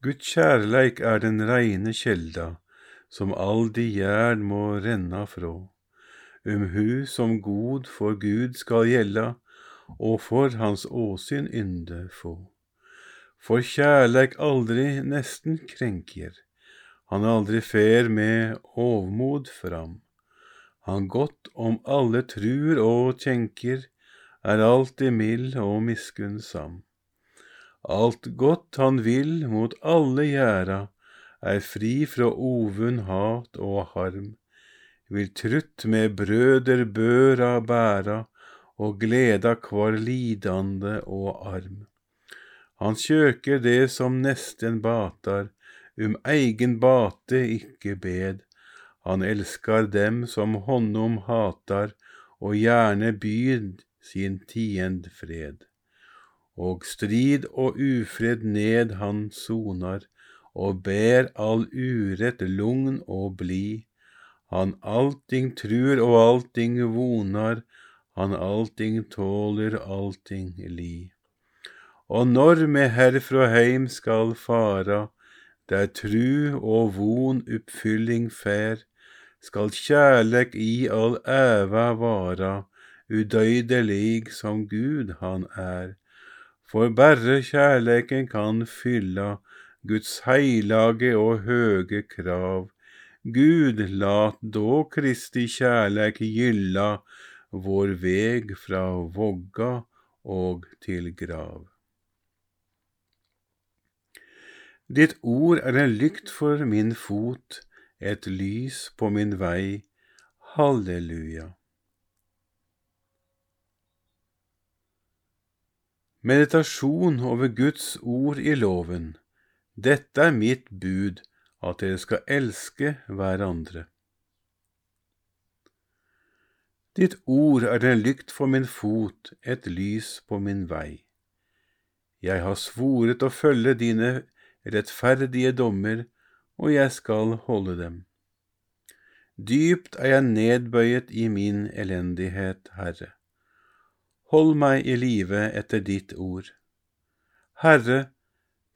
Guds kjærleik er den reine kjelda, som all de gjerd må renna frå. Um hu som god for Gud skal gjelda, og for hans åsyn ynde få. For kjærleik aldri nesten krenkjer, han aldri fer med ovmod fram. Han godt om alle trur og kjenker, er alltid mild og miskunnsam. Alt godt han vil mot alle gjerda, er fri fra ovund, hat og harm, vil trutt med brøder børa bæra, og gleda kvar lidande og arm. Han kjøker det som nesten batar, um eigen bate ikke bed. Han elskar dem som honom hatar, og gjerne byr sin tiend fred. Og strid og ufred ned han sonar, og ber all urett lugn og bli. Han allting trur og allting vonar, han allting tåler, allting li. Og når me herfra heim skal fara, der tru og von oppfylling fær, skal kjærleik i all æva vara, udøydelig som Gud han er. For berre kjærleiken kan fylla Guds heilage og høge krav. Gud, lat då Kristi kjærleik gylla vår veg fra vogga og til grav. Ditt ord er en lykt for min fot, et lys på min vei. Halleluja. Meditasjon over Guds ord i loven. Dette er mitt bud, at dere skal elske hverandre. Ditt ord er en lykt for min fot, et lys på min vei. Jeg har svoret å følge dine rettferdige dommer, og jeg skal holde dem. Dypt er jeg nedbøyet i min elendighet, Herre. Hold meg i live etter ditt ord. Herre,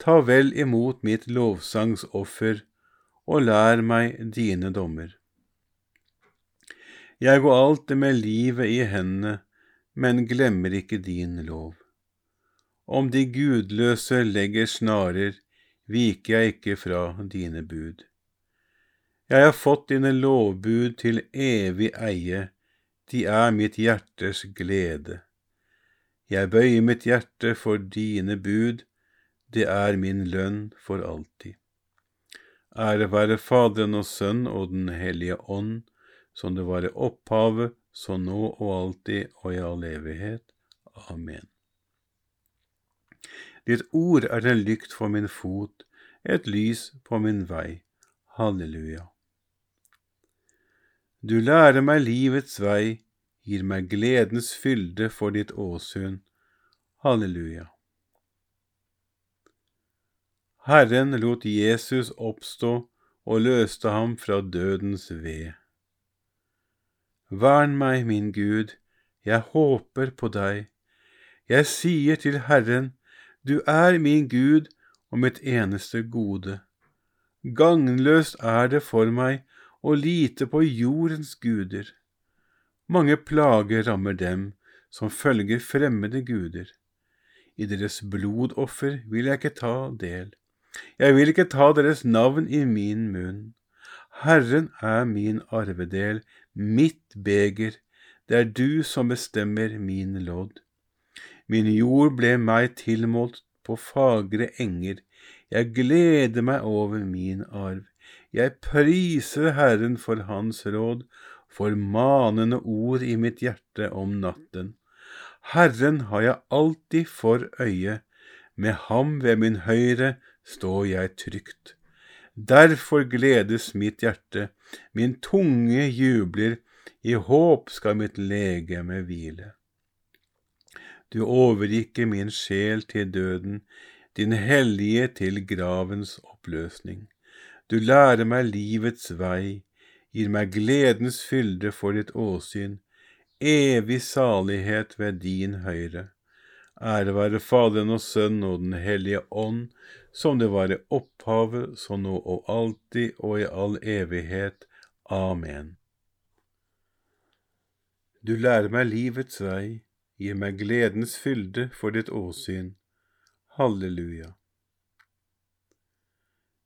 ta vel imot mitt lovsangsoffer, og lær meg dine dommer. Jeg går alltid med livet i hendene, men glemmer ikke din lov. Om de gudløse legger snarer, viker jeg ikke fra dine bud. Jeg har fått dine lovbud til evig eie, de er mitt hjertes glede. Jeg bøyer mitt hjerte for dine bud, det er min lønn for alltid. Ære være Faderen og Sønn og Den hellige ånd, som det var i opphavet, så nå og alltid og i all evighet. Amen. Ditt ord er en lykt for min fot, et lys på min vei. Halleluja. Du lærer meg livets vei, gir meg gledens fylde for ditt åsyn. Halleluja. Herren lot Jesus oppstå og løste ham fra dødens ved. Vern meg, min Gud, jeg håper på deg. Jeg sier til Herren, du er min Gud og mitt eneste gode. Gagnløst er det for meg å lite på jordens guder. Mange plager rammer dem som følger fremmede guder. I deres blodoffer vil jeg ikke ta del. Jeg vil ikke ta deres navn i min munn. Herren er min arvedel, mitt beger, det er du som bestemmer min lodd. Min jord ble meg tilmålt på fagre enger, jeg gleder meg over min arv. Jeg priser Herren for Hans råd, for manende ord i mitt hjerte om natten. Herren har jeg alltid for øye, med ham ved min høyre står jeg trygt. Derfor gledes mitt hjerte, min tunge jubler, i håp skal mitt legeme hvile. Du overgikk min sjel til døden, din hellige til gravens oppløsning. Du lærer meg livets vei, gir meg gledens fylde for ditt åsyn, evig salighet ved din høyre. Ære være Faderen og Sønnen og Den hellige ånd, som det var i opphavet, så nå og alltid og i all evighet. Amen. Du lærer meg livets vei, gir meg gledens fylde for ditt åsyn. Halleluja.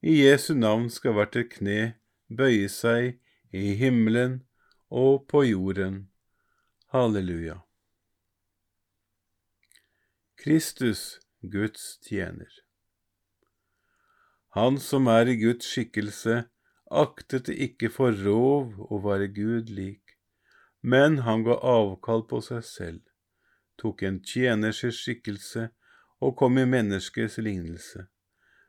I Jesu navn skal hvert et kne bøye seg i himmelen og på jorden. Halleluja. Kristus, Guds tjener. Han som er i Guds skikkelse, aktet det ikke for rov å være Gud lik men han ga avkall på seg selv, tok en tjeners skikkelse og kom i menneskets lignelse.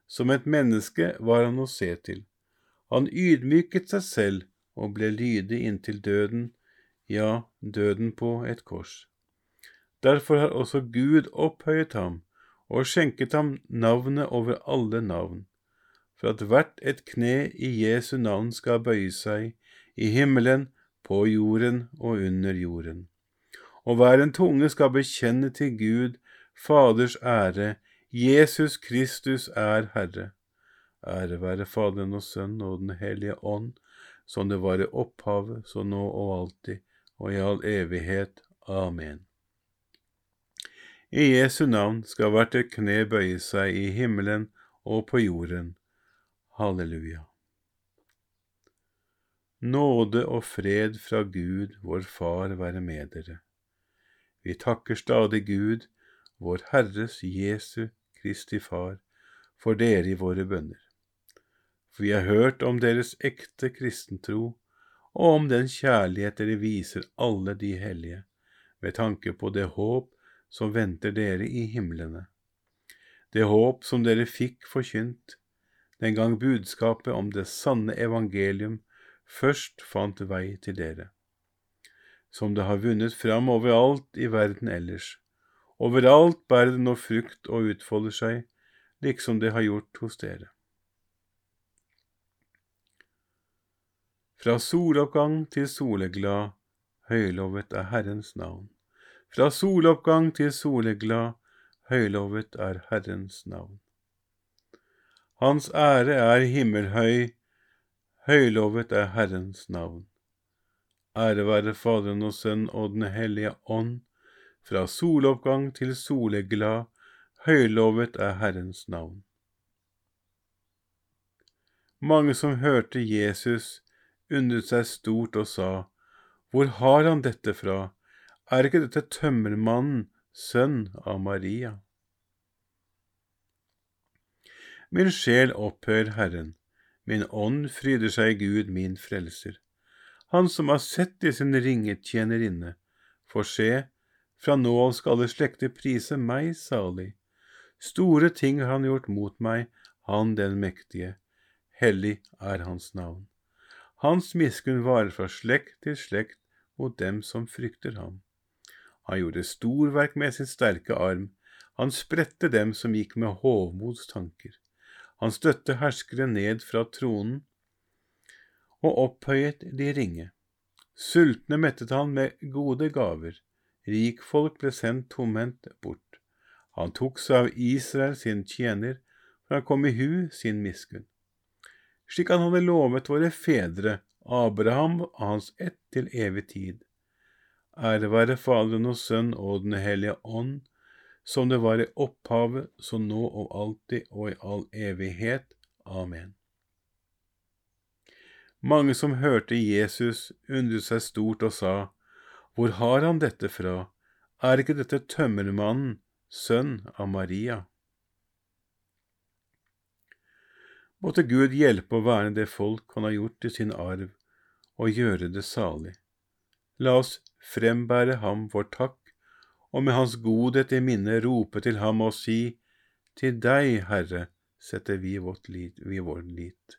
Som et menneske var han å se til. Han ydmyket seg selv og ble lydig inntil døden, ja, døden på et kors. Derfor har også Gud opphøyet ham og skjenket ham navnet over alle navn, for at hvert et kne i Jesu navn skal bøye seg, i himmelen, på jorden og under jorden. Og hver en tunge skal bekjenne til Gud, Faders ære, Jesus Kristus er Herre. Ære være Faderen og Sønnen og Den hellige ånd, som det var i opphavet, så nå og alltid, og i all evighet. Amen. I Jesu navn skal hvert et kne bøye seg i himmelen og på jorden. Halleluja. Nåde og fred fra Gud, vår Far, være med dere. Vi takker stadig Gud, vår Herres Jesu Kristi Far, for dere i våre bønner. For vi har hørt om deres ekte kristentro, og om den kjærlighet dere viser alle de hellige, med tanke på det håp som venter dere i himlene. Det håp som dere fikk forkynt den gang budskapet om det sanne evangelium først fant vei til dere, som det har vunnet fram overalt i verden ellers. Overalt bærer det nå frukt og utfolder seg, liksom det har gjort hos dere. Fra soloppgang til soleglad, høylovet er Herrens navn. Fra soloppgang til soleglad, høylovet er Herrens navn. Hans ære er himmelhøy, Høylovet er Herrens navn. Ære være Faderen og Sønnen og Den hellige ånd, fra soloppgang til soleglad, høylovet er Herrens navn. Mange som hørte Jesus, undret seg stort og sa, Hvor har han dette fra? Er ikke dette tømmermannen, sønn av Maria? Min sjel opphøyer Herren Min ånd fryder seg i Gud, min frelser. Han som har sett i sin ringe tjenerinne, får se, fra nå av skal alle slekter prise meg salig. Store ting har han gjort mot meg, han den mektige. Hellig er hans navn. Hans miskunn varer fra slekt til slekt mot dem som frykter ham. Han gjorde storverk med sin sterke arm, han spredte dem som gikk med hovmods tanker. Han støtte herskere ned fra tronen og opphøyet de ringe. Sultne mettet han med gode gaver, rikfolk ble sendt tomhendt bort. Han tok seg av Israel sin tjener, for han kom i hu sin miskunn. Slik han hadde lovet våre fedre, Abraham og hans ett til evig tid. Ære være Faderen og Sønn og Den hellige ånd, som det var i opphavet, så nå og alltid og i all evighet. Amen. Mange som hørte Jesus, undret seg stort og sa, Hvor har han dette fra? Er ikke dette tømmermannen, sønn av Maria? Måtte Gud hjelpe å verne det folk han har gjort til sin arv, og gjøre det salig. La oss frembære ham vår takk og med hans godhet i minne rope til ham og si, Til deg, Herre, setter vi, vårt lit, vi vår lit.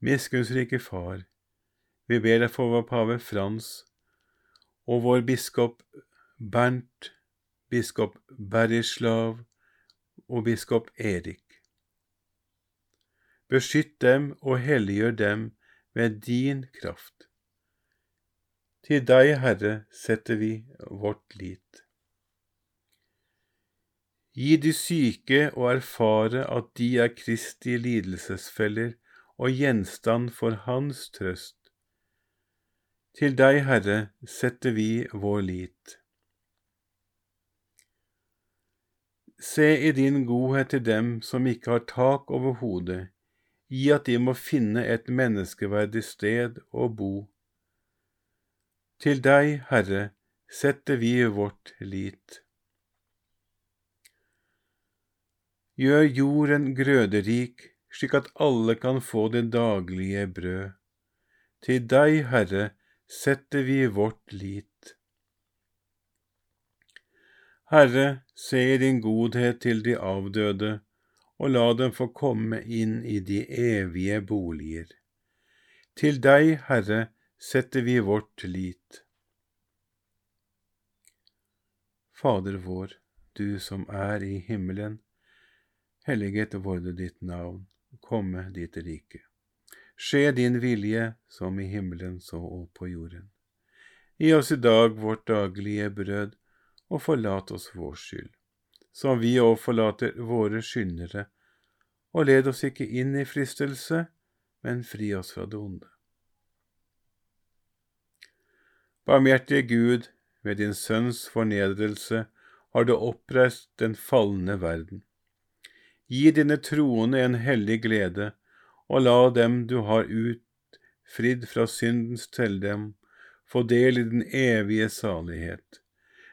Miskunnsrike Far, vi ber deg for vår pave Frans og vår biskop Bernt, biskop Berislav og biskop Erik. Beskytt dem og helliggjør dem med din kraft. Til deg, Herre, setter vi vårt lit. Gi de syke å erfare at de er Kristi lidelsesfeller og gjenstand for Hans trøst. Til deg, Herre, setter vi vår lit. Se i din godhet til dem som ikke har tak over hodet, gi at de må finne et menneskeverdig sted å bo. Til deg, Herre, setter vi vårt lit. Gjør jorden grøderik, slik at alle kan få det daglige brød. Til deg, Herre, setter vi vårt lit. Herre, se i din godhet til de avdøde, og la dem få komme inn i de evige boliger. Til deg, Herre, setter vi vårt lit. Fader vår, du som er i himmelen. Helliget vorde ditt navn, komme ditt rike. Skje din vilje, som i himmelen så og på jorden. Gi oss i dag vårt daglige brød, og forlat oss vår skyld, som vi òg forlater våre skyldnere, og led oss ikke inn i fristelse, men fri oss fra det onde. Barmhjertige Gud, ved din Sønns fornedrelse har du oppreist den falne verden. Gi dine troende en hellig glede, og la dem du har utfridd fra syndens dem, få del i den evige salighet